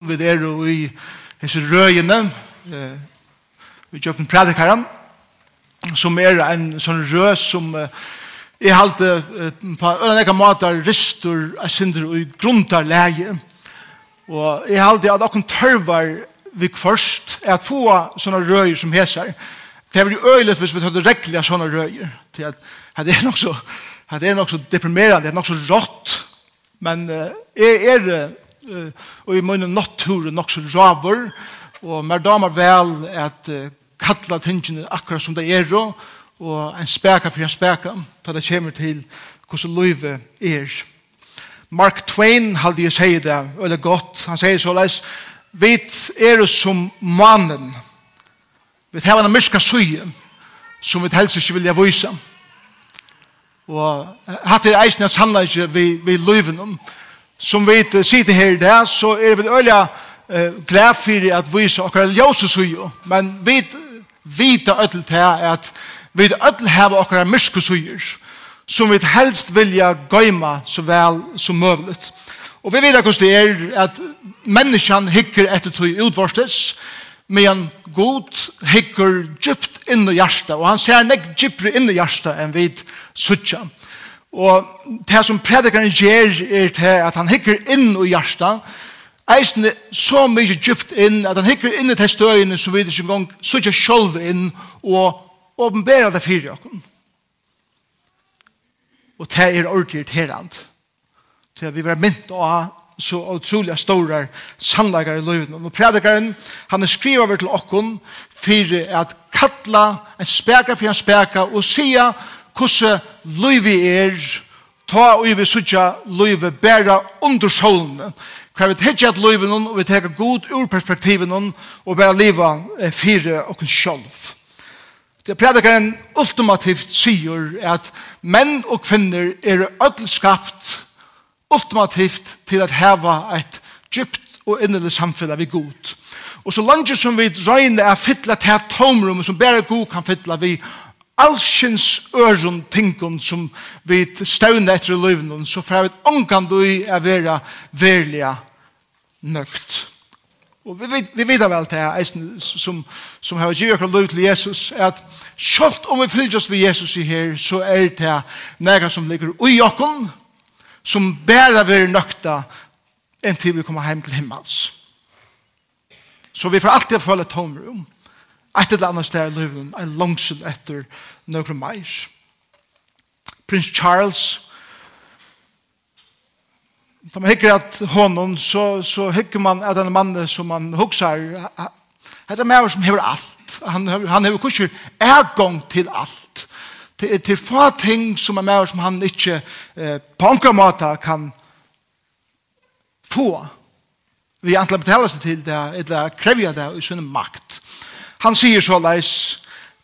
Vi er jo i hese røyene, eh, vi kjøper en predikaren, som er en sånn røy som eh, er halte eh, på en eka måter ristur av synder og gruntar leie. Og jeg halte at akkur tørvar vi først er at få sånne røyer som heser. Det er jo øyelig hvis vi tar rekkelig av sånne røyer. Det er nok så, det er nok så deprimerende, det er nok så rått. Men eh, er det og i munnen nattur nok så raver, og mer damer vel at kalla tingene akkurat som det er, og en speka for en speka, da det kommer til hvordan livet er. Mark Twain hadde jeg sier det, eller godt, han sier så leis, vi er som mannen, vi tar en myrka suje, som vi helst ikke vilja vise. Og hatt er eisen en sannleik vi, vi livet om, som vi sitter her i dag, så er vi øyla eh, glad for at vi så akkurat ljøse suger. Men vi vet øyla til at vi øyla har akkurat myrske suger, som vi helst vilja gøyma så vel som mulig. Og vi vet hvordan det er at menneskene hikker etter tog utvarstes, men god hikker djupt inn i hjertet, og han ser nek djupere inn i hjertet enn vi suttja. Og det som predikaren gjør er til at han hikker inn i hjertet, eisen er så mye djupt inn, at han hikker inn i de støyene som vi ikke engang sitter selv inn og åpenberer det for dere. Og det er ordentlig irriterende. Til vi var mynt ha så utrolig store sannleikere i livet. Og predikaren, han er skriver over til okken for at kattla en speka for en speka og sier hvordan løyvi er, ta og vi sutja løyvi bæra under solen. Hva vi tekja at løyvi noen, og vi tekja god ur perspektiven noen, og bæra liva fire og kun sjolv. Det predikaren ultimativt sier at menn og kvinner er ødel skapt ultimativt til at heva et djupt og innelig samfunn vi god. Og så langt som vi røyne er fytla til tomrum som bare god kan fytla vi allsins øren tingun som vi støvne etter i løyven, så får vi omkan du i å være verlige nøgt. Og vi, vi vet vel til her, som, som har givet akkurat løy til Jesus, at selv om vi fylgjørs ved Jesus i her, så er det nægget som ligger ui okken, som bæra vi nøkta enn til vi kommer hjem til himmels. Så vi får alltid føle tomrum. Et eller annet sted i livet, en langsyn etter noen meir. Prins Charles, da man hikker at honom, så, så hikker man at den mann som man huksar, det er mer som hever alt. Han, han hever kurser ergång til alt. Til, til få ting som er mer som han ikke eh, på enkla måte kan få. Vi antall betala seg til det, eller krevja det i sin makt. Han sier så leis,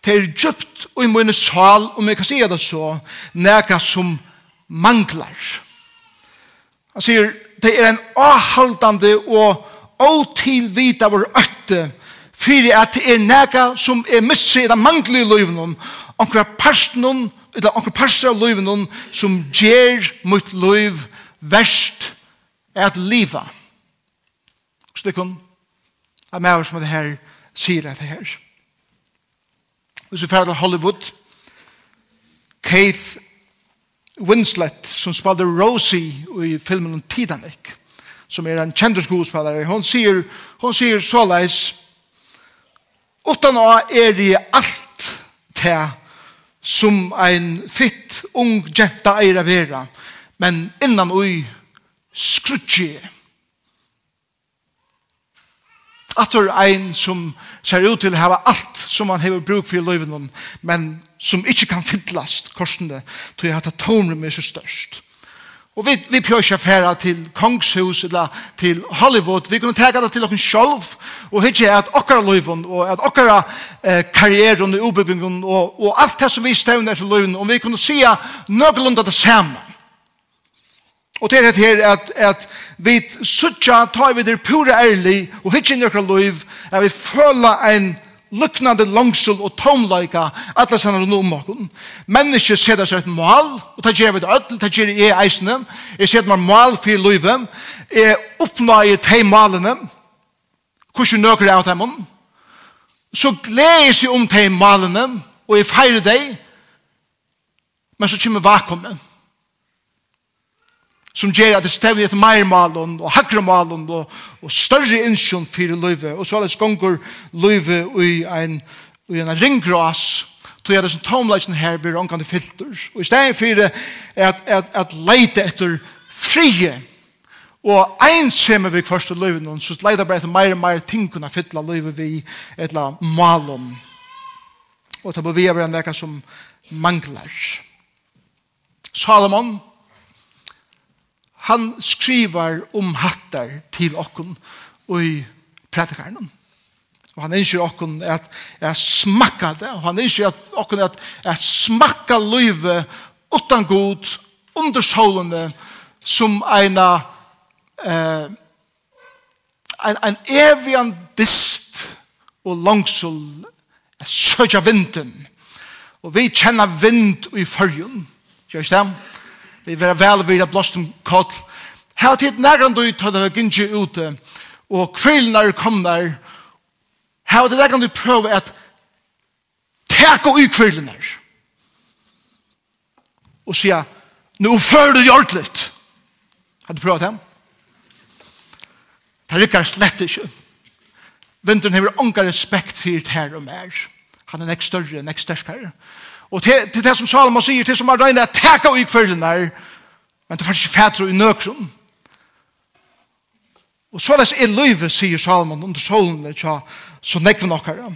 det er djupt og i mine sal, om jeg kan si det så, nega som manglar. Han sier, det er en avhaldande og åtilvita vår øtte, fyrir at det er nega som er missi eller mangler i løyvnum, onkra parstnum, eller onkra parstnum av løyvnum, som gjer mot løyv verst at liva. Stikkun, at med oss med det her, sier dette her. Og så til Hollywood, Keith Winslet, som spalte Rosie i filmen om Titanic, som er en kjent skuespillere, hun sier, hun sier såleis, Utan å er det alt til som ein fitt ung jenta eira vera, men innan ui skrutje Atur ein som ser ut til å hava alt som han har bruk for i livet, men som ikke kan fyllast korsene, tog jeg at det tomrum er så størst. Og vi, vi prøver ikke affæra til kongshus eller til Hollywood. Vi kunne tega det til okken selv og hitje at okkara løyven og at okkara eh, karrieren og ubyggingen og, og alt det som vi stevner til løyven. Og vi kunne sija noenlunde det samme. Og det er det her at, at vi suttja tar vi det pura ærlig og hittir nøkra liv at vi føla en luknande langsul og tomleika alla rundt om makon. Menneskje setar seg et mål, og ta gjer vi det öll, ta gjer i eisne. Jeg set meg mål fyr livet. Jeg oppnøy tei malene. nøkker jeg av dem. Så gleder seg om til malene og jeg feirer deg. Men så kommer vakuumet som gjør at det stevner etter mer malen og hakre malen og, og større innsjon for løyve. Og så er det skonger løyve i en, i en ringgras tog jeg det som tomleisen her blir omkant filter. Og i stedet for det at, at, at leite etter frie og einsemme vi først til løyven så leite bare etter mer og mer ting kunne fytle løyve vi et eller malen. Og ta på vi er en som mangler. Salomon, han skriver om hattar til okken og i prædikaren. Og han ønsker okken at jeg smakka det, og han ønsker at okken at jeg smakka løyve utan god, under solene, som en eh, en, en evian dist og langsul jeg søkja vinden. Og vi kjenner vind i fyrjun, gjør det? vi vera vel vid blåstum koll. Her tid nærgrann du tar det gynnsi ute, og kvilna er komnar, her tid nærgrann du prøve at teka ui kvilna er. Og sier, nu fyrir du gjort litt. Har du prøvd dem? Det rykker slett ikke. Vinteren har ånga respekt for det her og mer. Han er nek større, nek sterskare. Og til, til det som Salomon sier, til som har regnet at teka i kveldene, men det er faktisk fætre i nøkron. Og så er det løyve, sier Salomon, under solen, så, så nekve nokkara.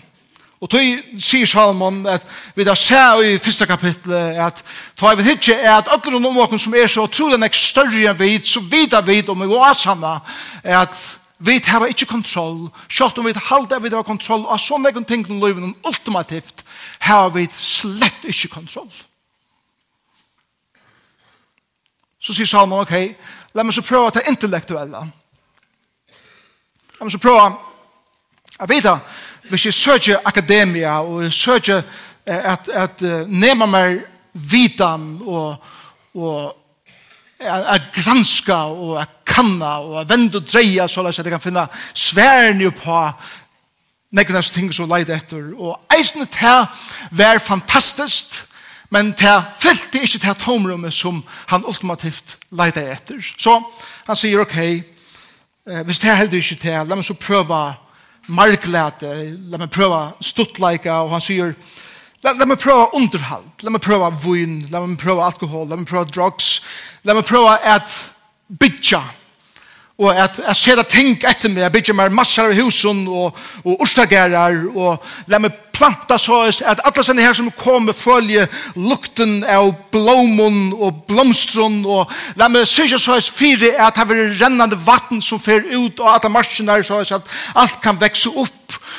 Og tog sier Salomon at vi da ser i første kapitlet at ta vi hitje er at alle noen omvåken som er så trolig nek større enn vi, så vidt vi om vi var sanna, at vi har ikke kontroll, selv om vi halda vi har kontroll, og så nekken ting noen livet ultimativt, har vi slett ikke kontroll. Så sier Salomon, ok, la meg så prøve det intellektuelle. La meg så prøve Jeg vet da, hvis jeg søker akademia, og jeg søker at, at nema meg vitan, og, og at granska, og at kanna, og at vende og dreie, så at jeg kan finne sværne på nekvene som ting som leid etter. Og eisene til var fantastisk, men til fylte ikke til tomrummet som han ultimativt leid etter. Så han sier, ok, eh, hvis det heldig ikke til, la meg så prøve marklete, la meg prøve stuttleika, og han sier, la, la meg prøve underhald, la meg prøve vun, la meg prøve alkohol, la meg prøve drugs, la meg prøve at bytja, og at jeg ser ting etter meg, jeg bygger meg massar av husen og, og orsdagerar og la meg planta sås at alla sene her som kommer følge lukten av blommon og blomstron og la meg så sås fire at det er rennande vatten som fer ut og at marsjene her sås at alt kan vekse opp.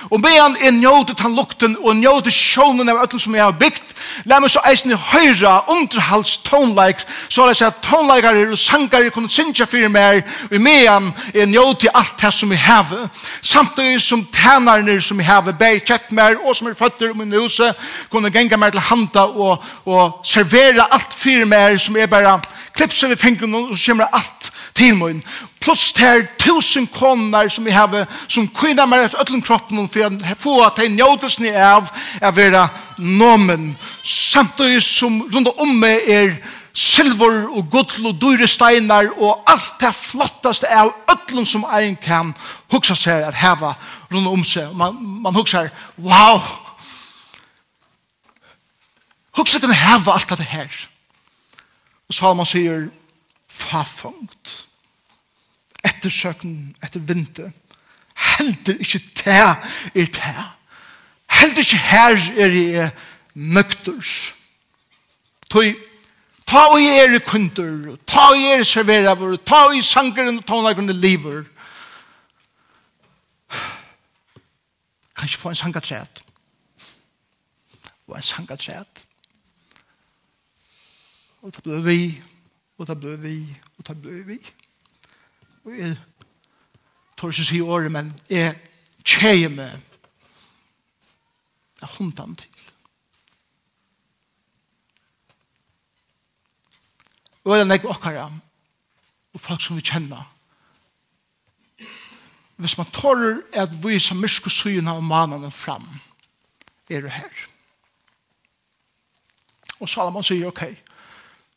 Og medan er njóte tan lukten og njóte sjånen av ötlen som jeg har byggt la meg så eisen i høyra underhals tonleik så la at tonleikare og sangare kunne synja fyrir meg og medan er njóte alt det som jeg har samtidig som tænarne som jeg har bei kjett mer og som er føtter om min huse, kunne genga meg til handa og, og servera alt fyrir meg som er bare klipser vi fingren og så kommer alt til min. Pluss til tusen konar som vi har som kvinna meg etter ötlen kroppen for å få at jeg njødes ni av er vera nomen. Samtidig som rundt om meg er silver og gull og dyre steinar og alt det flottaste av öllum som ein kan hugsa seg at heva rundt om seg. Man, man hugsa wow! Husker kan heva alt dette her. Og Salman sier, fafangt. Ettersøken etter vinter. Helder ikke te er te. Helder ikke her er jeg nøkters. Tøy Ta og gjør kunder, ta og gjør serverer, ta og gjør sangeren og tonlagrende liver kan ikke få en sangatræt. Og en sangatræt. Og det ble vi, og det ble vi, og det ble vi. Og jeg tror ikke å si året, men jeg tjejer meg av hundene til. Og det er nek okkara, og folk som vi kjenner, hvis man tårer at vi som mysko syna og manene fram, er det her. Og Salomon sier, ok,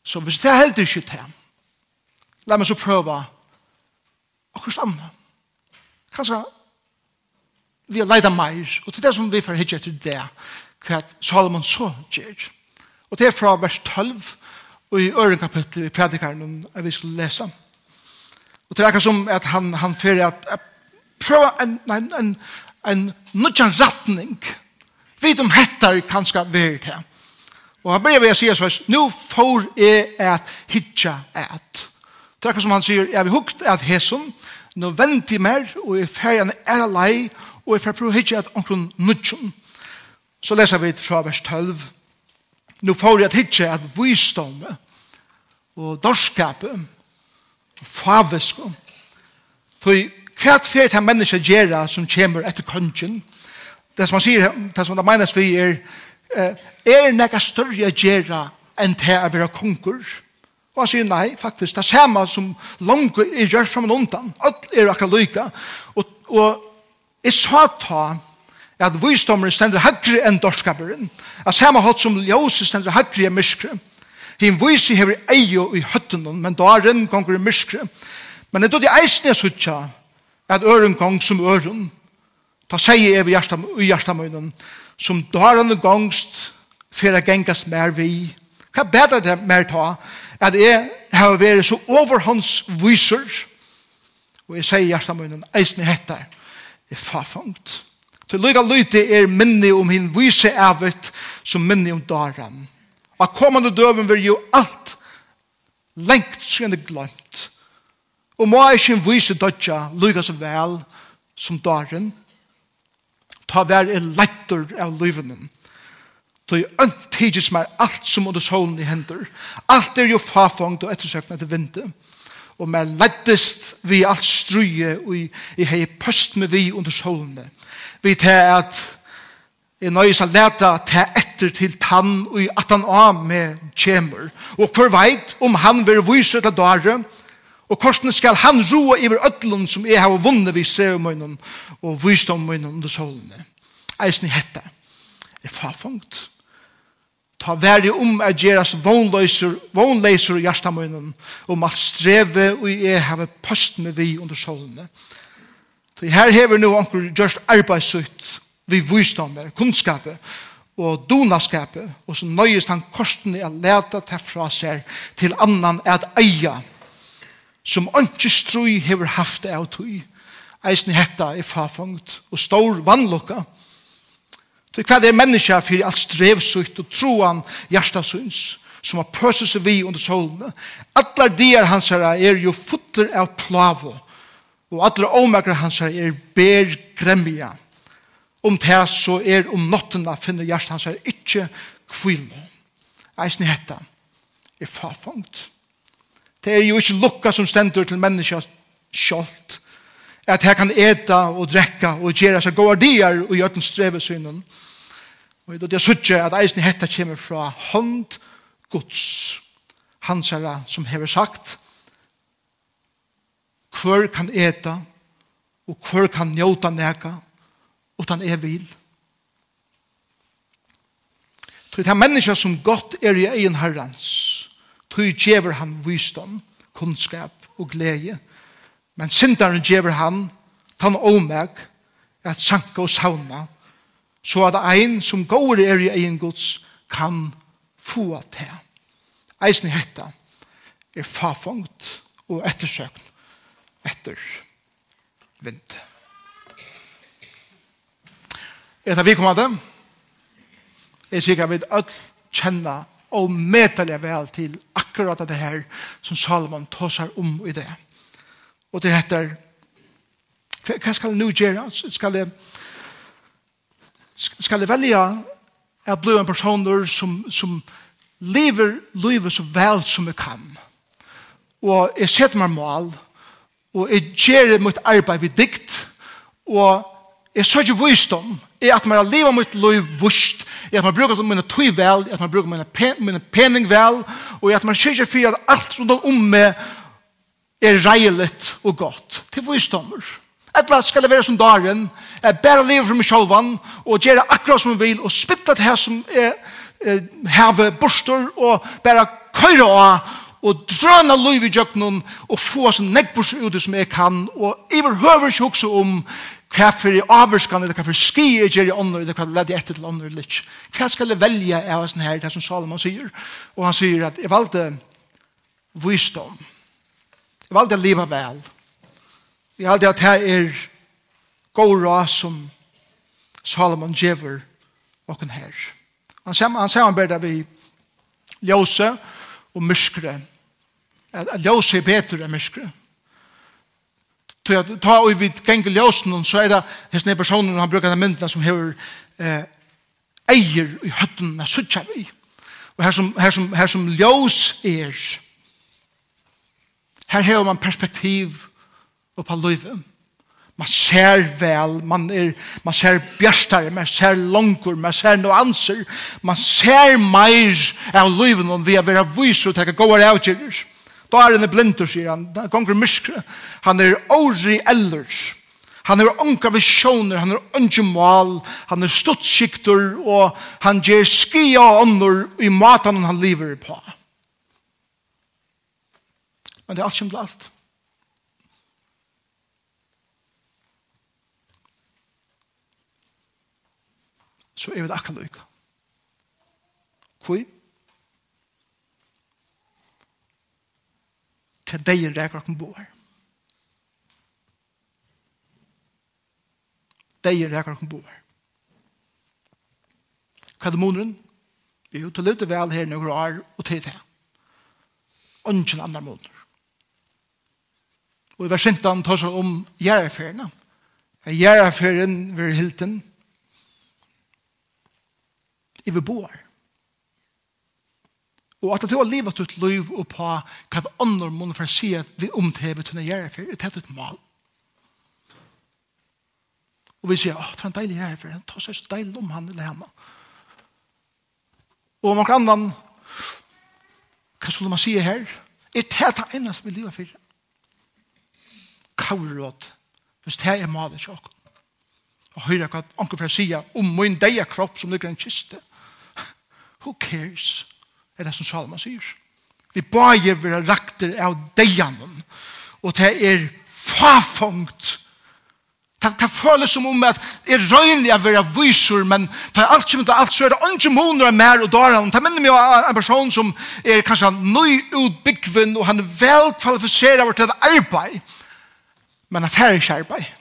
så hvis det er helt ikke til, la meg så prøve akkurat annet. Kanskje vi har leidt meir, og til det som vi får hitje etter det, hva Salomon så gjør. Og det er fra vers 12, og i øren kapittel i predikaren, vi skal lese. Og til det er som at han, han fyrir at prøve en, en, en, en nødjan retning. Vi de hettar kanskje vært her. Og han begynner å si så nå får jeg et hitja et. Det er akkurat som han sier, jeg vil hukt et hesson, nå venter jeg mer, og jeg fer en ære lei, og jeg får prøve hitja et omkron nødjan. Så leser vi fra vers 12. Nå får jeg et hitja et vysdomme, og dorskapet, og favisk, og Hva er fer til menneska gjera som kommer etter kongen? Det som han sier, det som han mener vi er, er nekka større gjera enn til å være konger? Og han sier nei, faktisk, det er samme som langt er gjør fram og undan. Alt er akkurat lykke. Og, og jeg sa ta at visdommeren stender høyre enn dorskaperen. At samme hatt som ljøse stender høyre enn myskere. Hinn viser hever eio i høttenen, men da er en gonger i myskre. Men det er det eisne jeg sutja, at øren gong som øren, ta seg ev i hjertamøynen, som darande gongst for å gengast mer vi. Hva bedre det mer ta, at jeg har vært så overhåndsviser, og jeg sier hjertamøynen, eisne hettar, er fafangt. Til lykka lyte er minni om hin vise evet, som minni om daran. Og kommande døven vil jo alt lengt siden glemt. Og må ikke vise dødja lykka så vel som døren. Ta vær er lettur av lyvenen. er øntidig som er alt som under solen i hender. Alt er jo fafangt og ettersøkende til vinter. Og mer lettest vi alt struje og i hei pøst med vi under solen. Vi tar at i nøyes a leta ta etter til tann og at han av med kjemer. Og for veit om han vil vise til daren, Og korsene skal han roa iver ødlun som jeg har vunnet vi ser om munnen og vysdom munnen under solene. Eisen i hette er farfangt. Ta veri om at gjeras vognleiser, vognleiser i hjertamunnen om alt streve og jeg har post med vi under solene. Så her hever nu anker just arbeidsut vi vysdommer, kunnskapet og donaskapet og så nøyest han korsene er leta til fra seg til annan at eia som ikke strøy hever haft av tog. Eisen hetta er farfangt og stor vannlokka. Så hva er menneska for alt strevsukt og troan hjertasyns som har pøset seg vi under solene. Alla dier hans her er jo futter av plavo og alle omaker hans her er ber gremja. Om det så er om nottena finner hjertet hans her ikke kvile. Eisen hetta er farfangt. Det er jo ikke lukka som stendur til menneska sjålt. At her kan eta og drekka og gjera seg gåa dier og gjør den strevesynen. Og det er suttje at eisen hetta kommer fra hånd Guds hansara som hever sagt hver kan eta og hver kan njóta neka utan er vil. Så det er mennesker som godt er i egen herrens tog gjever han visdom, kunnskap og glede. Men syndaren gjever han, tan omeg, at sanka og sauna, så at ein som går er i egen gods kan få til. Eisen i hetta er fafangt og ettersøkt etter vind. Er det vi kommer til? dem? Jeg sikker vi alle kjenner og medelig vel til akkurat det her som Salomon tåsar om i det. Og det heter, hva skal jeg nå gjøre? Skal jeg, skal jeg velge å bli en person som, som lever livet så vel som jeg kan? Og jeg setter meg mål, og jeg gjør mitt arbeid ved dikt, og jeg sørger visdom, er at man har livet mitt liv vust, i at man brukar som mina tøy vel, i at man brukar mina, pen, mina pening vel, og i at man kyrkja fyrir at alt rundt om meg er reilet og godt. Til visdommer. Etla skal det være som dagen, jeg bare livet for meg sjolvan, og gjøre akkurat som jeg vil, og spytta det her som er, er heve borster, og bare køyre av, og drøna liv i djøknum, og få oss en nekkbors ut som jeg kan, og jeg vil høre ikke også om hva for i avvurskan, eller hva for skie gjør i ånder, eller hva leder etter til ånder, eller ikke. Hva skal jeg velge av sånn her, det som Salomon sier? Og han sier at jeg valgte visdom. Jeg valgte å leve vel. Jeg valgte at her er god råd som Salomon gjør åkken her. Han sier han, sier han bare vi ljøse og myskre. At ljøse er bedre enn myskre. Så jag tar og vid gängel ljøsen, så är det hans nye personen, han brukar den myndna som hever eh, eier i høtten, jeg suttjer vi. Og her som, her som, her som ljós er, her hever man perspektiv på livet. Man ser vel, man, er, man ser bjørstar, man ser langkur, man ser nuanser, man ser meir av livet, om vi har vera vise og teka gode avgjører. Da er han blinder, sier han. Da gonger myskre. Han er åri ellers. Han er unga visjoner, han er unge mal, han er stuttsikter, og han ger skia ånder i matan han lever på. Men det er alt kjem til alt. Så er vi det akkurat lykka. Hvor? til deg degen reker okken Deg en reker okken boer. Hva er det måneden? Vi er jo til løte vel her noen år og til tid til. Ønsken andre måneder. Og i vers 15 tar seg om gjæreferien. Gjæreferien ved Hilton. I vi bor. boer. Og at du har livet ut liv og på hva det andre måneder for å si at vi omtevet hun gjøre for, det er et ut mal. Og vi sier, åh, det er en deilig gjøre for, det tar seg så deilig om han eller henne. Og om noen annen, hva skulle man si her? Er det det ene som vi lever for? Kavråd, hvis det er maler til oss. Og høyre hva anker for å si om min deia kropp som ligger en kiste. Who cares? Who cares? er det som Salma sier. Vi bare vil ha rakter av deianen, og det er fafangt. Det, det føles som om at det er røyner å være viser, men det er alt som er alt, så er det ikke måneder av mer og dårlig. Det minner meg av en person som er kanskje nøyutbyggven, og han er vel kvalifiseret til arbeid, men han er ferdig arbeid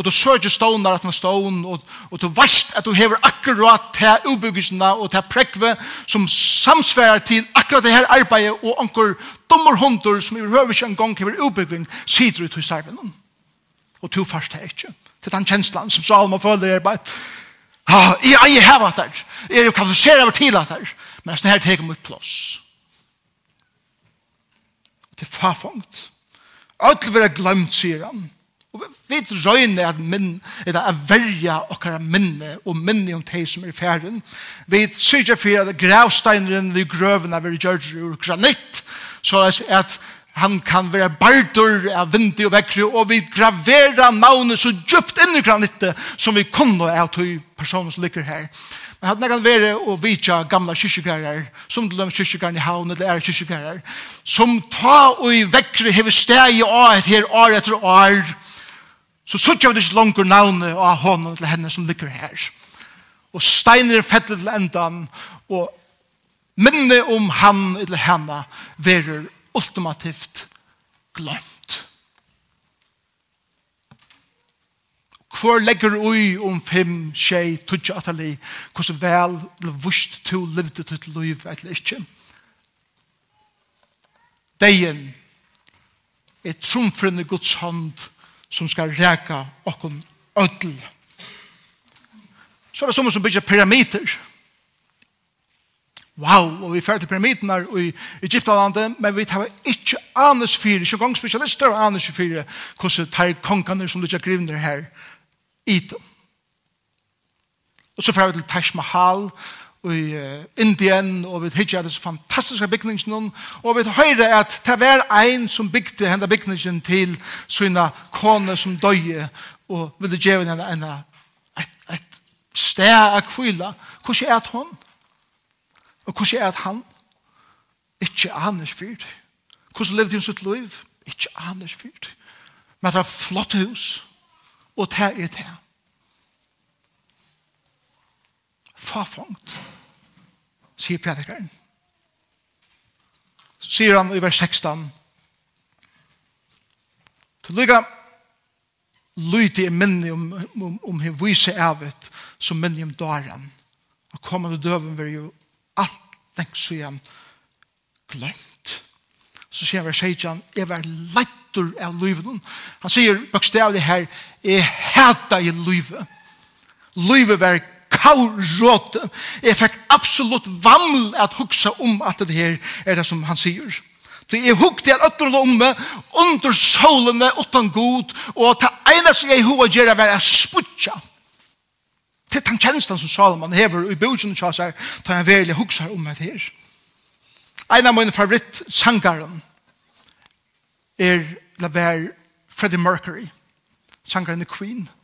og du sørger stånar at han stån, og, og du veist at du hever akkurat til ubyggelsen og til prekve som samsverar til akkurat det her arbeidet, og anker dommer hundur som i røver ikke en gang hever ubyggving, sider ut hos serven. Og du først er ikke. Til den kjenslan som Salma føler er bare, ah, jeg er ikke hevet der, jeg er jo kvalifiseret over til der, men det her teker mot plås. er fafangt. Alt vil ha glemt, sier han. Og vi røyner at minn, er det er verja okkara minne, og minne om teg som er færen. Vi syrger for at gravsteineren vi grøvene vi gjør ur granitt, så er at han kan være bardur av vindig og vekkri, og vi graverer navnet så djupt inn i granittet som vi kunne av tog personen som ligger her. Men hadde kan være å vitja gamla kyrkjegrærer, som til dem kyrkjegræren i havn eller er kyrkjegrærer, som ta og i vekkri hever steg i år her år etter år, så sutja vi ikke langer navnet av hånden til henne som ligger her. Og steiner fettet til endan, og minne om han eller henne verer ultimativt glemt. Hvor legger ui om fem, tjei, tudja atali, hvordan vel eller vust to levde til liv eller ikke. Deien er trumfrende Guds hånd som skal reka okkon ödl. Så er det som som bygger pyramider. Wow, og vi fer til pyramiden i Egyptalandet, men vi tar ikke anus fyrir, ikke gong spesialister anus fyrir, hvordan tar kongene som ligger grivner her, i dem. Og så fer vi til Taj Mahal, i Indien, og vi hittar disse fantastiske bygningene, og vi høyre at det var ein som bygde henne bygningen til sina kone som døye, og ville gjøre henne en, et, et sted av kvila. Hvordan er det hun? Og hvordan er det han? Ikke anes fyrt. Hvordan levde hun sitt liv? Ikke anes fyrt. Men det er flott hus, og det er det. fafångt, sier predikeren. Sier han i vers 16, til lykka lyti i minni om, om, om hei vise evet, som minni om dagen. Og kommande døven vil jo alt tenk så igjen glemt. Så sier han vers 16, jeg var lettur av lyven. Han sier bokstavlig her, jeg heta i lyve. Lyve var kauråte. Jeg fikk absolutt vammel at huksa om at det her er det som han sier. Så jeg hukte at øtter om meg under solene utan god, og det som jeg hova gjør var å sputja. Det er den tjenesten som Salomon hever i bøtjen og seg, da jeg veldig huksa om meg her. En av mine favorittsangaren er Laver Freddie Mercury, sangaren i Queen. Queen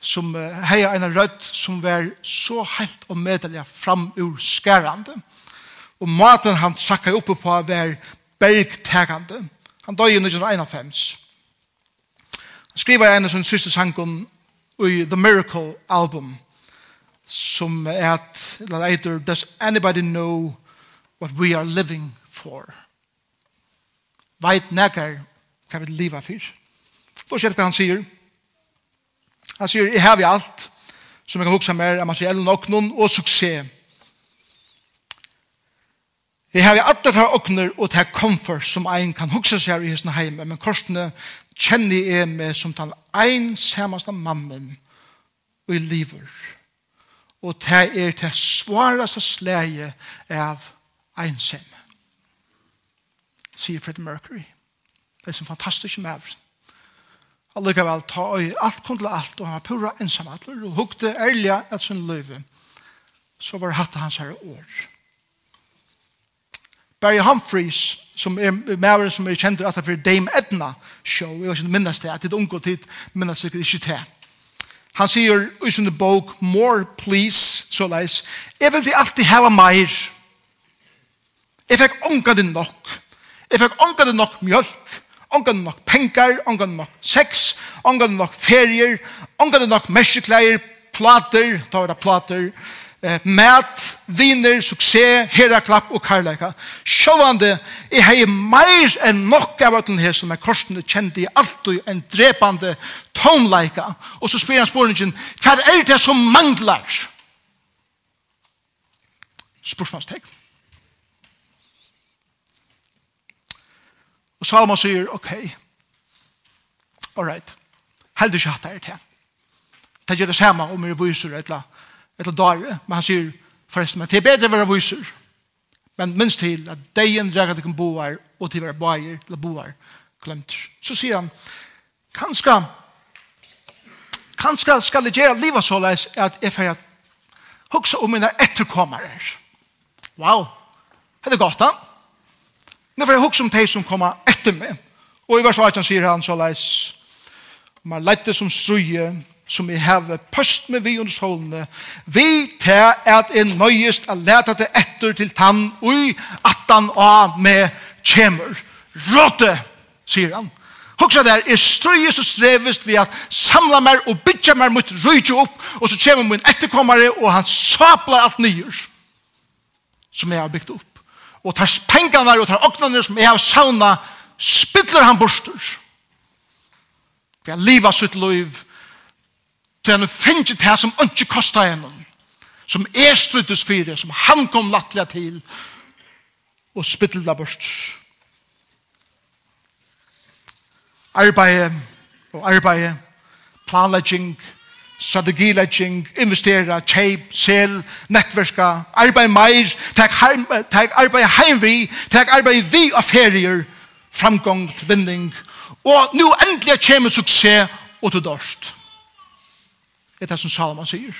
som heia en rødt som var så helt og medelig fram ur skærande. Og maten han sakka oppe på var bergtegande. Han døg i 1951. Han skriver en av sin syste sangen i The Miracle Album som er at, eller does anybody know what we are living for? Veit nekker hva vi liva fyr. Da skjer hva han sier. Han sier, jeg har vi alt som jeg kan huske mer, er materiell nok noen og suksess. Jeg har vi alt det her åkner og tar komfort som ein kan huske seg i hesten heime, men korsene kjenner jeg meg som den ein samaste mammen og i livet. Og det er det svareste sleie av einsam. Sier Fred Mercury. Det er en fantastisk mævren allikevel ta i alt kom til alt, og han var pura ensamatler, og hukte ærlig at sin løyve. Så var hatt hans her år. Barry Humphreys, som er med som er kjent at det er Dame Edna show, jeg var ikke minnes det, at det er unngå tid minnes det ikke til. Han sier i sin bok, more please, så leis, jeg vil alltid hava meir. Jeg fikk ångan det nok. Jeg fikk ångan det nok mjölk ongan nok penger, ongan nok sex, ongan nok ferier, ongan nok mersekleier, plater, ta var det plater, eh, mat, viner, suksess, heraklapp og karlæka. Sjåvande, jeg har meir enn nok av den her som er korsende kjent i alt og en drepande tonleika. Og så spyr han spørningen, hva er det som manglar? Spørsmålstegn. Og Salomon sier, ok, all right, heldig ikke hatt det her til. Det gjør det samme om vi viser et eller dare, men han sier, forresten, men det er bedre å være viser, men minst til at deien dreger til boer, og til å være bøyer, eller boer, glemt. Så sier han, kanskje, kanskje skal jeg gjøre livet så leis at jeg får hukse om mine etterkommere. Wow, det er godt da. Nå får jeg hukse om de som kommer etter meg. Og i vers 18 sier han så leis, man lette som struje, som i heve pøst med vi under solene, vi til at en nøyest er leta til etter til tann, ui at han av med kjemer. Råte, sier han. Hoksa der, er strøyes og strevest vi at samla mer og bytja mer mot røytje opp, og så kommer min etterkommare, og han saplar alt nyer, som jeg har byggt opp. Og tar pengene og tar åknene som jeg har savnet, spiller han borster. Vi har livet sitt liv, til han finner det som ikke kostar henne, som er struttes fire, som han kom lattelig til, og spiller borster. Arbeid og arbeid, planlegging, strategilegging, investera, kjeip, sel, nettverska, arbeid meir, tek, heim, tek arbeid heimvi, tek arbeid vi av ferier, framgång vinning, og nu endelig kommer suksess og til dorst. Det er det som Salomon sier.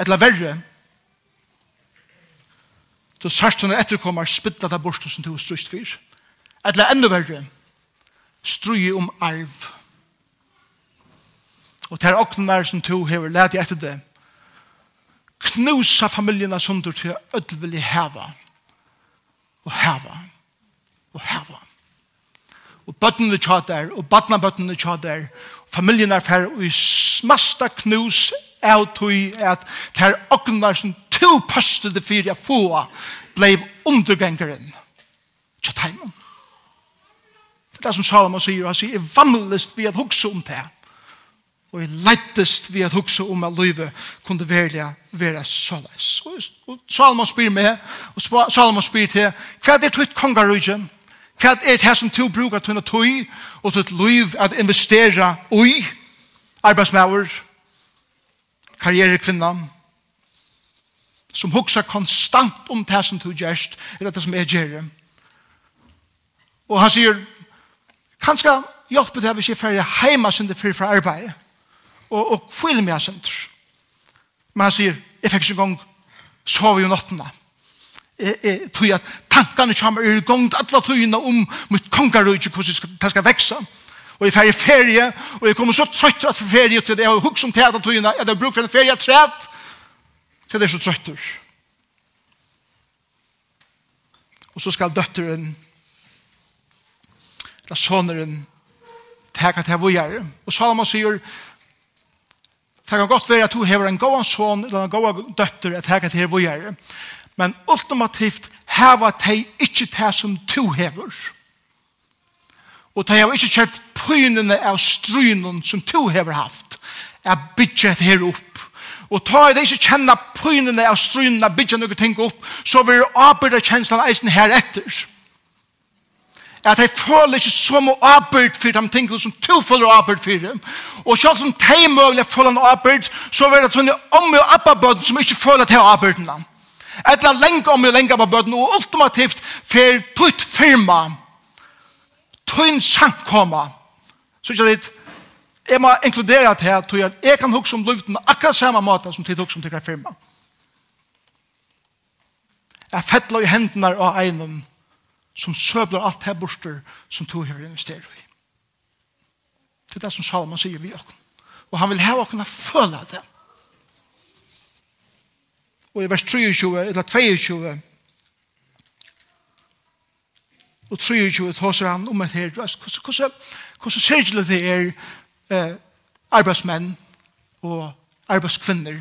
Etla verre, du sørst henne etterkommer spittla av borsten som du strust fyr. Etla enda verre, struje om arv. Og til ter der som du hever lært etter det, knusa familjena sundur til ødvelig heva og heva og heva. Og bøttene tja der, og bøttene bøttene tja der, familien er fer, og i smasta knus av tog at ter åknar som to pøste det fyrir jeg få blei undergengeren tja teimen. Det er det som Salomon sier, han sier, er vannlist vi at hukse om det og er lettest vi at hukse om at livet kunne velja være såleis. Og, Salomon spyr meg, og Salomon spyr til, hva er det tøyt kongarugjen? Hva er det som du bruker til å tøy og til liv at investera i arbeidsmauer, karrierekvinna, som hugsa konstant om det som du gjerst, eller det som er gjerre. Og han sier, kanskje hjelpe det hvis jeg færre heima sin det fyrir fra arbeid, og, og fylde meg synder. Men han sier, jeg fikk ikke en gang sove i nattene tog at tankene kommer i gang til alle togene om mitt kongerøyde, hvordan det skal vekse. Og jeg ferdig ferie, og jeg kommer så trøtt at ferie til det, jeg har hukk som tæt av togene, jeg har brukt for en ferie træt, til det er så trøtter. Og så skal døtteren, eller soneren, tæk at jeg var Og Salomon sier, Det kan godt være at du hever en gåan son eller en gåan døtter at hekket her hvor jeg er men ultimativt heva tei ikkje det som to hever. Og tei heva ikkje kjent pynene av strynen som to hever haft, er et her opp. Og ta i det ikkje kjenna pynene av strynen av bygget noen ting opp, så vil du avbyrda kjenslan eisen her etter. At jeg føler ikke så mye avbyrd for de tingene som to føler avbyrd for dem. Og selv om de mulig føler avbyrd, så vil det sånne om og abba som ikke føler til avbyrdene. Etla lenge om vi lenge på bøten, og ultimativt fer tutt firma, tøyn sankoma. Så ikke litt, jeg må inkludere det her, tøy at jeg kan huske om luften akkurat samme måte som tid huske om tikkert firma. Jeg fettler i hendene av egnom, som søbler alt her borster, som tog her investerer i. Det er det som Salman sier vi også. Og han vil ha okken å føle det og i vers 23, eller 22, og 23 tåser han om et her, hvordan sørgelig det er eh, arbeidsmenn og arbeidskvinner,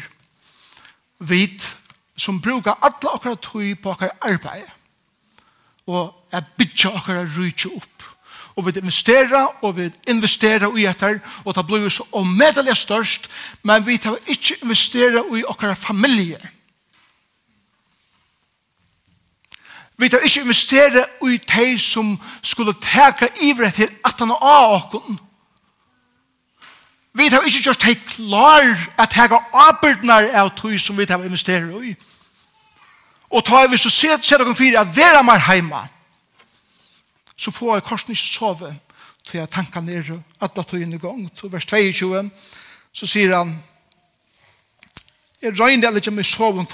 vit som brukar alla akkurat tøy på akkurat arbeid, og er bytja akkurat rujtja opp, og vi investera og vi investera i etter og det blir så omedelig størst men vi tar ikke investera i okkara familier Vi tar ikke investere i de som skulle teka ivret til at han av åkken. Vi tar ikke gjort de klar at teka arbeidnar av tog som vi tar investere i. Og tar vi så sett sett dere fire at vera mer heima, så får jeg korsen ikke sove til jeg tanker ned at det er inn i gang. Så vers 22, så sier han, Jeg røyner det ikke med sov om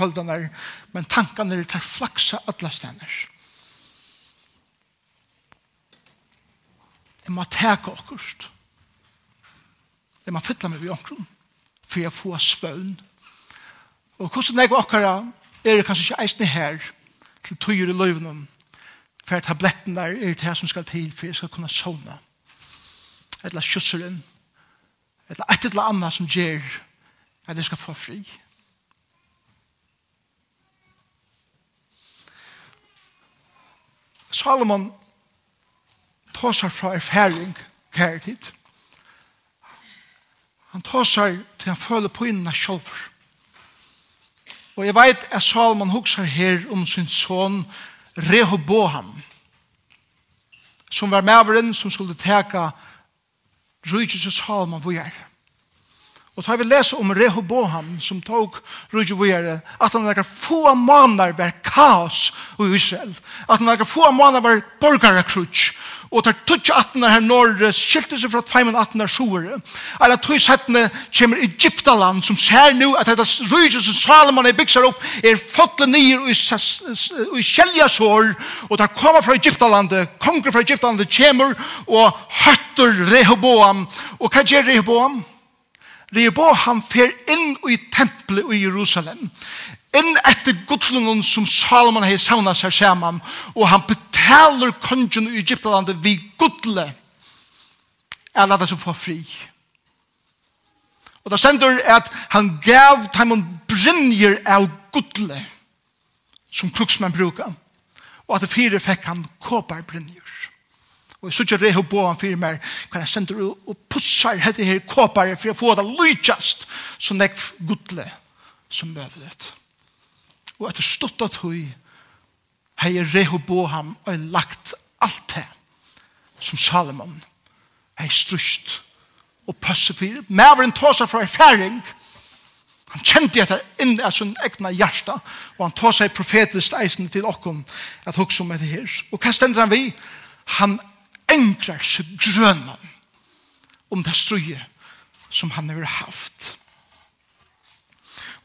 men tankene er til flaksa alle stedene. Jeg må teke akkurat. Jeg må fytte meg ved akkurat, for jeg får svøvn. Og hvordan jeg akkurat er det kanskje ikke eisende her, til tøyer i løyvnum, for tabletten der er det som skal til, for jeg skal kunne sovne. Eller kjøsseren, eller et eller annet som gjør at jeg skal få fri. Salomon tåsar fra erfaring kære tid. Han tåsar til han føler på innan sjolv. Og jeg vet at Salomon hugsar her om sin son Rehoboam som var maveren som skulle teka rujtjus og Salomon vujar. Og tar vi lese om Rehoboam som tog rujuvere, at han lager få måneder var kaos i Israel, at han lager få måneder var borgarekrutsk, og tar tutsi atna her norre, skilte seg fra tveimen atna sjuere. Er at tøys settene kommer Egyptaland, som ser nu at dette rydse som Salomon er byggsar opp, er fotle nir og i kjelljasår, og tar koma fra Egyptalandet, konger fra Egyptalandet kommer, og høtter Rehoboam. Og hva gjør Rehoboam? Rehoboam? Rehoboam fer inn i tempelet i Jerusalem inn etter gudlunnen som Salomon har sauna seg sammen. og han betaler kongen i Egyptalandet vi gudle, er det som får fri. Og det sender at han gav dem brinjer av gudle, som kruksmenn bruker. og at det fire fikk han kåpar brinjer. Og så ikke reho på han fyrir meg, kan jeg sender og pussar hette her kåpare for å få det lydjast som nek gudle som møver. Og etter stått at hui hei jeg reho og lagt alt det som Salomon hei strust og passe fyrir. Mæveren tåsa fra erfaring Han kjente etter inn i sin egna hjärsta og han tar seg profetisk eisen til okkom at hukse om etter her. Og hva stender han vi? Han engrar seg grønan om det strøye som han har haft.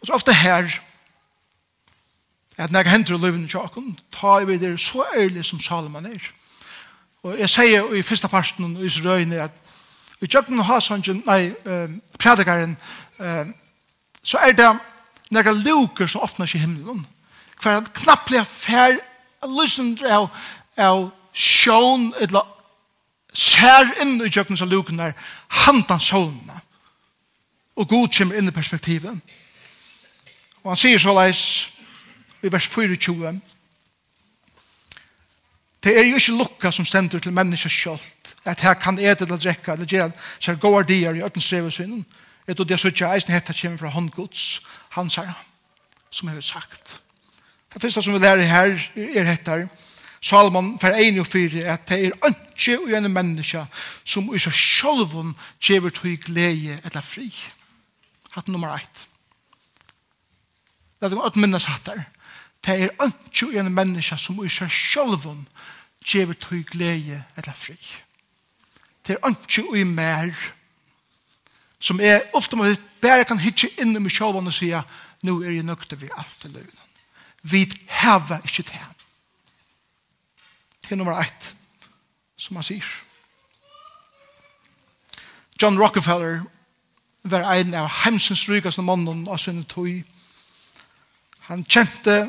Og så ofte her at når jeg henter løven i tjaken, tar vi det så ærlig som Salomon er. Og jeg sier i første parten i Israelene at i tjokken har sånn, nei, um, predikaren, um, så er det når jeg luker som åpner seg i himmelen. Hver en knapplig affær, lysen av, av sjån eller ser inn i jøkken som luken er handan solene. Og god kommer inn i perspektivet. Og han sier så leis i vers 24. Det er jo ikke lukka som stender til menneska kjølt, at her kan ete eller drekka eller gjøre er gode dier i øtten strevesynen. Et og det er så ikke eisen hetta kommer fra håndgods, han sier, som jeg har sagt. Det første som vi lærer her er hetta, er Salomon fer ein og fyrir at det er ønske og en menneske som i seg sjolvun kjever til glede eller fri. Hatt nummer eit. Det er at minnes hattar. Det er ønske og en menneske som i seg sjolvun kjever til glede eller fri. Det er ønske og i mer som er ultimativt bare kan hitje inn i meg sjolvun og sige nu er jeg nøkter vi alt i løgnen. Vi hever ikke til Det er nummer ett, som han sier. John Rockefeller var en av heimsens rygaste mannen av sin tog. Han kjente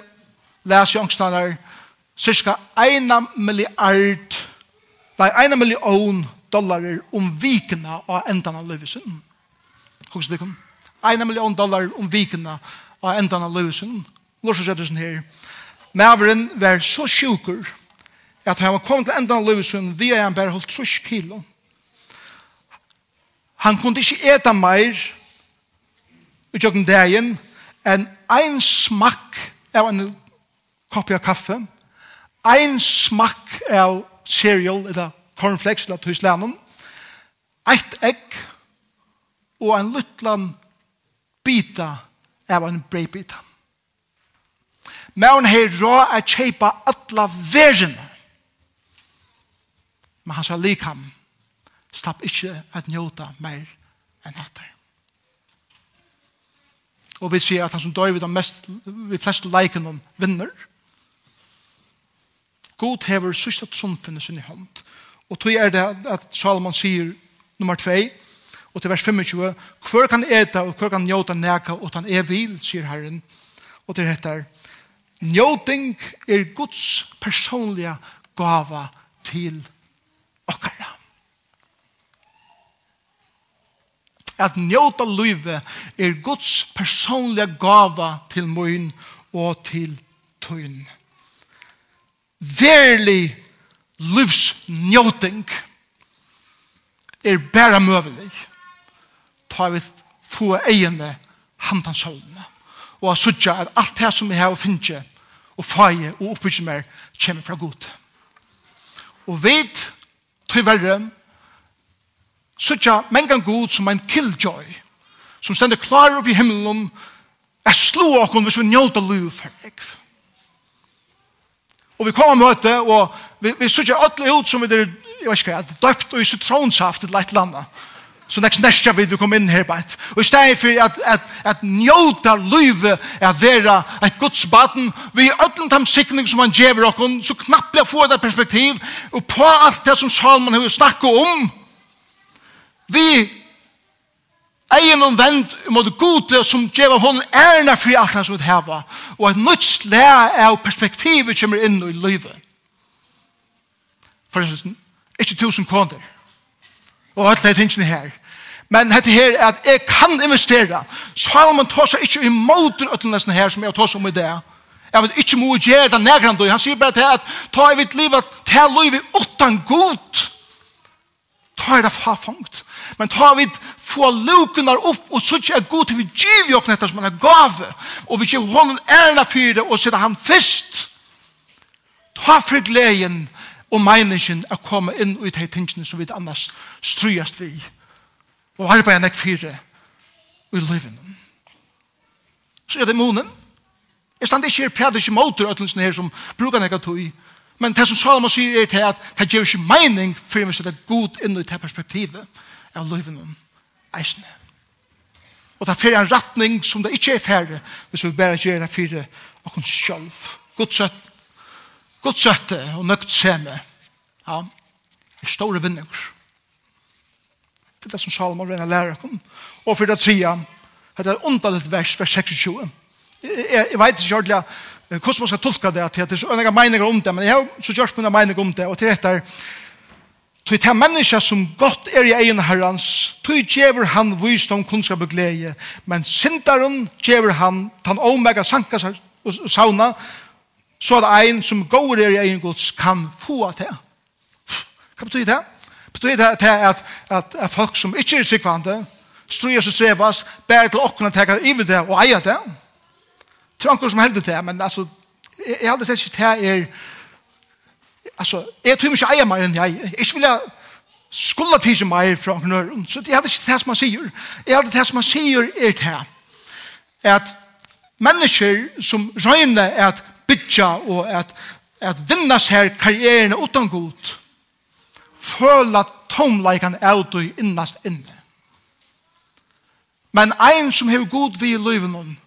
lesjongstander cirka 1 milliard nei, 1 million dollar om vikene av enden av løvesen. det kom? 1 million dollar om vikene av enden av løvesen. Lorsen sier det sånn her. Maveren var så sjukker at han var kommet til enda av livet sin vi er han bare holdt trus kilo. Han kunne ikke eta meir utjøkken dagen enn ein smakk av en kopi av kaffe, ein smakk av cereal eller cornflakes eller tøyslanen, eit egg og en luttlan bita av en breibita. Men hon har råd er kjeipa atla verene men hans likam slapp ikke at njóta mer enn etter. Og vi sier at han som døy vi mest, vi fleste leikene vinner. God hever sørste trumfene sin i hånd. Og tog er det at Salomon sier nummer 2, og til vers 25, «Hvor kan eta og hvor kan njóta neka, og han er vil», sier Herren. Og til heter, «Njóting er Guds personliga gava til okkara. At njóta løyve er Guds personliga gava til møyn og til tøyn. Verlig livs njóting er bæra møvelig ta vi få egene handansholdene og a sutja at alt det som vi har finnje og faje og oppbygge mer kommer fra god og vet tyverre, suttja mengan god som en killjoy, som stender klar opp i himmelen, er slå okkon hvis vi njóta liv for deg. Og vi kom og møte, og vi, vi suttja ötle ut som vi er, jeg vet ikke hva, døpt og i sitronsaft til et eller annet så nekst nestja vi du kom inn her bæt. Og i stedet for at, at, at njóta løyve er vera et godsbaden, vi ötlen tam sikning som han djever okkon, så knapplega få det perspektiv, og på alt det som Salman har snakket om, vi egen omvendt mot gode som djever hon ærna fri alt hans utheva, og et nytt slæ av perspektivet kommer inn i løyve. For eksempel, ikke tusen kroner. Og alt det tingene her. Men dette her er at jeg kan investera. Salomon seg ikke imot den nesten her som jeg tåsar om i det. Jeg vet ikke må gjøre det nærkant. Han sier bare til at ta i mitt liv at ta liv utan god. Ta i det farfangt. Men ta vi få lukunar upp og så ikke er god til vi giv jo dette som han er gave. Og vi giv honom ærna fyrir og sitte han fyrst. Ta fri gleden og meningen å komme inn i de tingene som vi annars strujast vi og arbeid enn jeg fire i livet. Så er det månen. Jeg stand ikke her præder ikke måter at sånne her som bruker tog Men det som Salomon sier er til at det gjør ikke mening for meg så er god inn i det perspektivet av livet eisene. Og det er en retning som det ikke er færre hvis vi bare gjør det fire og kun selv. Godt søtt. Og nøkt seme. Ja. Det er store vinninger. Det er det som Salomon regner lærer om. Og for det tredje, det er underligt vers, vers 26. Jeg, jeg vet ikke ordentlig hvordan man skal tolka det, at det er så meninger om det, men jeg har så gjort mine meninger om det, og til dette er, Tui ta menneska som gott er i egen herrans, tui djever han visdom, kunnskap og glede, men syndaren djever han, tan omega sanka sauna, så at ein som går er i egen gods kan få av det. Hva betyr det? stod det til at, at, at folk som ikke er sikvande, struer seg strevast, bærer til åkken og teker ivet det og eier det. Til som heldig det, men altså, jeg, jeg hadde sett ikke det er, alltså, jag tror ikke jag mer enn Jag ikke vil jeg skulle tige mig från knøren, så det hade inte det som man sier. Jeg hadde det som man säger är det Att människor som røyner att bytja att att vinna sig här karriären utan god, føla tomleikan av i innast inne. Men ein som hever god vi i løyvenon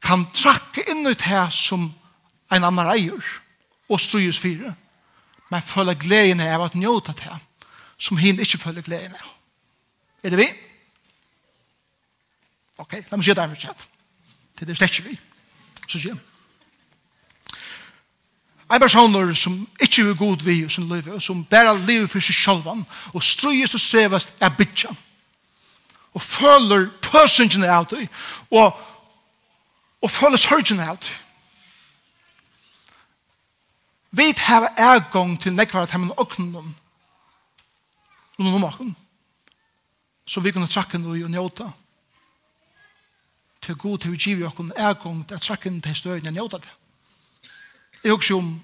kan trakke inn ut her som ein annan eier og strøyes fire. Men føla gleden av at njóta til som hin ikke føla gleden av. Er det vi? Ok, la meg si det er med kjent. Det er slett ikke vi. Så sier jeg en person som ikke er god vi i sin liv, og som bare lever for seg selv, og strøyest og strevast er bytja. Og føler pøsingen er alltid, og, og føler sørgen er alltid. Vi har ergång til nekvar at hemmen åknen, rundt om åkken, så vi kunne trakke noe og njøte. Til god til vi giver åkken ergång til at trakke noe til støyene og njøte det. Jeg husker om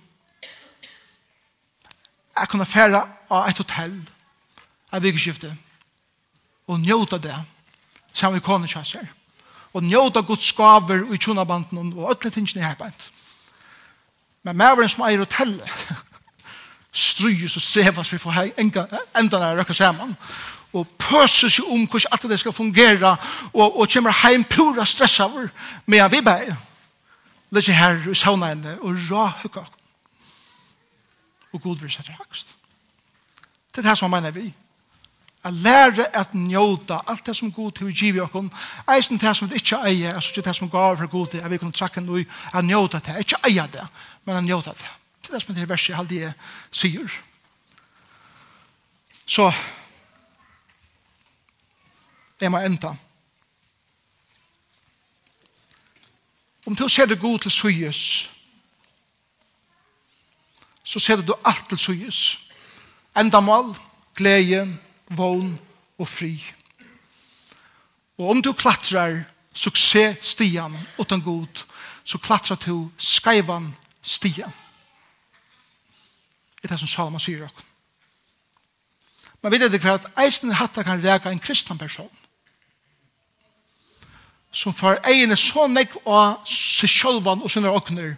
jeg kunne fære av et hotell av vikeskiftet og njóta det sammen med konekjasser og njóta Guds skaver og i tjonabanden og alle tingene i herbeint. Men maveren som eier hotellet strys og sevas vi får enda når jeg røkker sammen og pøser seg om hvordan alt det skal fungere og, og kommer hjem pura stress over med vi bæg Læg her i sauna henne og rå høkka. Og god vil sette høkst. Det er det som han mener vi. At lære at njóta alt det som god til å give oss. Eisen det som vi ikke eier, altså ikke det som gav for god til, at vi kunne trakke noe at njóta det. Ikke eier det, men at njóta det. Det er det som det verset jeg aldri sier. Så, jeg må enda. Om du ser det god til syes, så ser du alt til syes. Endamal, glede, vogn og fri. Og om du klatrar suksess-stian utan god, så klatrar du skaivan-stian. Det er det som Salomon sier okkur. Men vet det hva at eisen hatta kan reka en kristen person som får egene så nekk av seg sjølvan og sine åkner,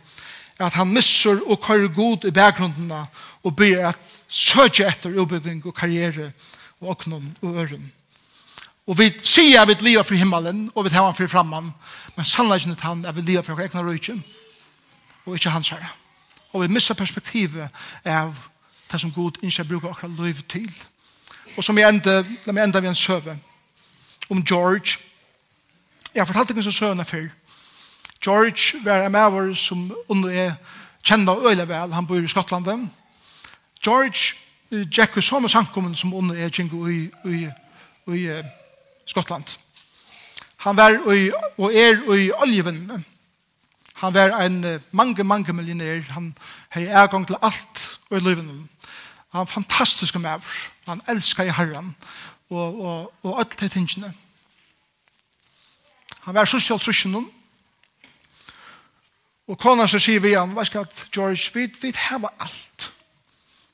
at han misser og kører god i bakgrunnene og blir at søke etter utbygging og karriere og åknen og øren. Og vi sier at vi lever for himmelen og vi tar han for framman, men sannleggen er han at vi lever for vår egna røyke og ikke hans herre. Og vi misser perspektivet av det som god ikke bruker akkurat liv til. Og som jeg enda, la meg enda vi en søve om George, Jeg har fortalt ikke så søvende før. George var en maver som under er kjent av øyne vel. Han bor i Skottland. George Jack og samme samkommen som under er kjent i, i, i, i Skottland. Han var i, og er i oljevennene. Han var en mange, mange millionær. Han har ergang til alt i livet. Han var fantastisk maver. Han elsket i herren og, og, og alle tingene. Han var sørst til trusjonen. Og kona så sier vi han, hva skal George, vi, vi har alt.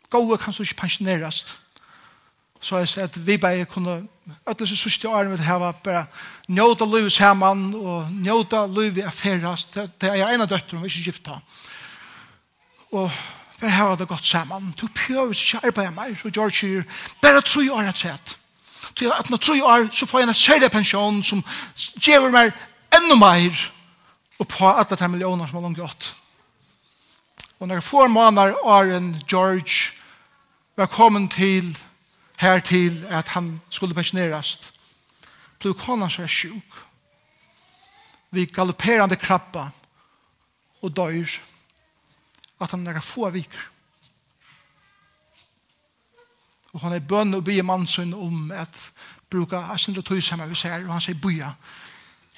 Gåa kan så ikke pensjonerast. Så jeg sier at vi bare kunne, ødelig så sørst til åren vi heva bare njóta liv saman og njóta liv i affærast. Det er en av døtteren vi ikke gifta. Og vi heva det godt saman. Du prøver ikke arbeid mer. Så George sier, bare tro i året sett til at når tre år, så får jeg en særlig pensjon som gjør meg enda mer og på at det er millioner som har langt gått. Og når jeg får måneder Aaron George var kommet til her til at han skulle pensjoneres, ble kona seg sjuk. Vi galopperande krabba og døyr at han er få viker. Og han er bønn og bygge mannen om at bruka asindra tøy saman vi ser, og han sier boja.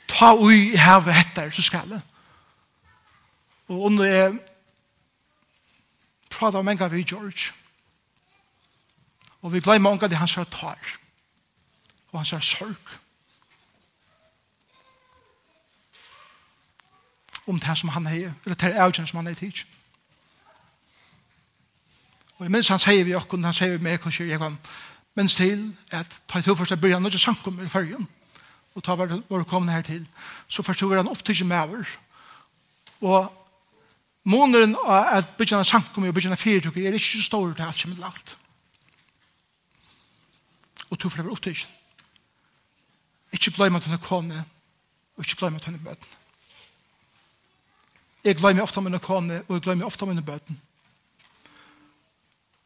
Ta ui i havet etter, så skal det. Og under jeg prata om enga vi George. Og vi glemmer enga det han sier tar. Og han sier sorg. Om det som han er, eller det er avgjørende som han er tidsk. Og jeg minns han sier vi okkur, han sier vi meg, kanskje jeg kan minns til at ta i til først å begynne noe sankum i fyrjen, og ta var det kom her til, så forstår han ofte ikke med over. Og måneden av at begynne sankum og begynne fyrtøk er ikke så stor til alt som er alt. Og to flere ofte ikke. Ikke glem at hun er kone, og ikke glem at hun er bøten. Jeg glemmer ofte mine kone, og jeg glemmer ofte mine bøten.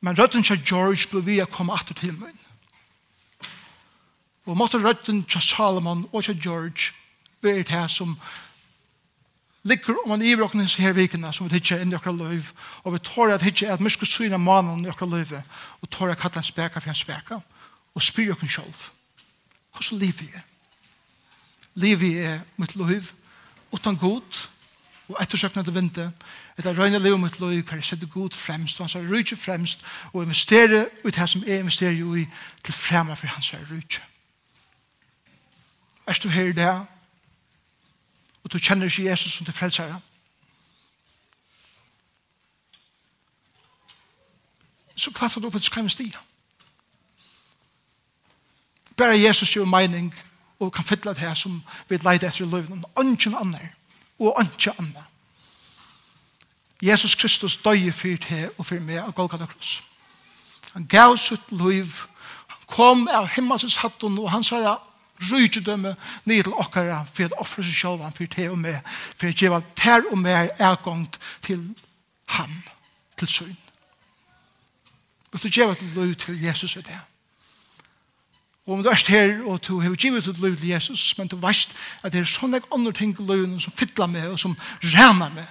Men rødden til George ble vi å komme atter til meg. Og måtte rødden til Salomon og til George være det som ligger om en ivrokning her vikene som vi tidsje inn i okra løyv. Og vi tårer at tidsje at mysko syne mannen i okra løyve og tårer at katta en speka for en speka og spyr okra sjolv. Hvordan liv vi er? Liv vi er mitt løyv utan god og ettersøkna til vinte, etter røyne liv mitt liv, hver jeg setter god fremst, og han sier rydtje fremst, og investere ut det som jeg investerer jo i, til fremme for han sier rydtje. Er du her i det, og du kjenner ikke Jesus som til frelsere, så plattar du på et skremmens stil. Bare Jesus gjør mening, og kan fylla det her som vi leide etter i løven, og ingen annen og ikke annet. Jesus Kristus døye for det og for meg av Golgata Kross. Han gav sitt liv, han kom av himmelsens hatten, og han sa rydgjødømme ned til okkara for å offre seg selv for det og meg, for å gjøre ter og meg ergångt til ham, til søgn. Vil du gjør til liv til Jesus i det? Og om du er her, og du har givet ut liv til Jesus, men du vet at det er sånne andre ting i livet som fytler med, og som regner med.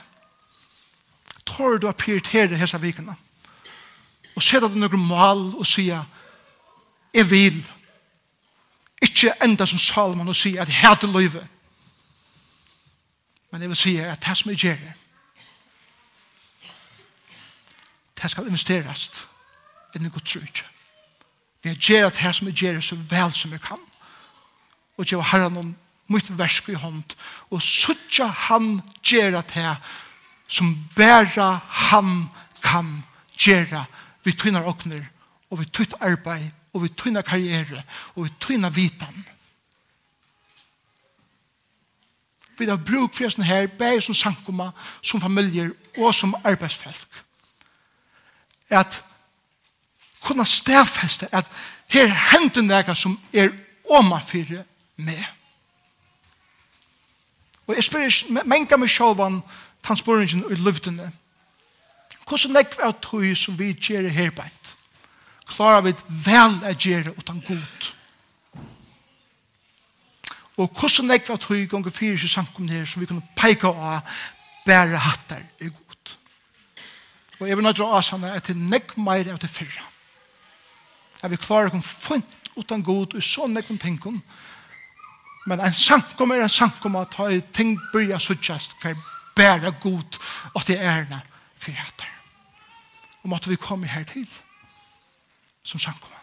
Tår du å prioritere disse vikene? Og se deg noen mål og sier, jeg vil. Ikke enda som Salomon og sier at jeg hater livet. Men jeg vil si at det som jeg gjør, det skal investeres i noe trygg. Vi gjør at her som vi gjør så vel som vi kan. Og gjør herren om mitt versk i hånd. Og suttja han gjør at her som bæra han kan gjøre. Vi tøyner åkner, og vi tytt arbeid, og vi tøyner karriere, og vi tøyner vitan. Vi har bruk for sånne her, bare som sankoma, som familier og som arbeidsfolk. At kunne stedfeste at her hender noe som er åma for meg. Og jeg spør ikke, menga meg selv om transportingen i luftene. Hvordan nekv er tog som vi gjør her beint? Klarer vi vel å gjøre utan god? Og hvordan nekv er tog ganger fire ikke samkomne her som vi kunne peika av bære hatter i god? Og jeg vil nå dra av sånn at det er nekk meir av det fyrre at vi klarer å funnet utan god og sånn nekken tenken men en sankom er en sankom at ha ting bryr så just hver bæra god og det er erne for og måtte vi komme her til som sankom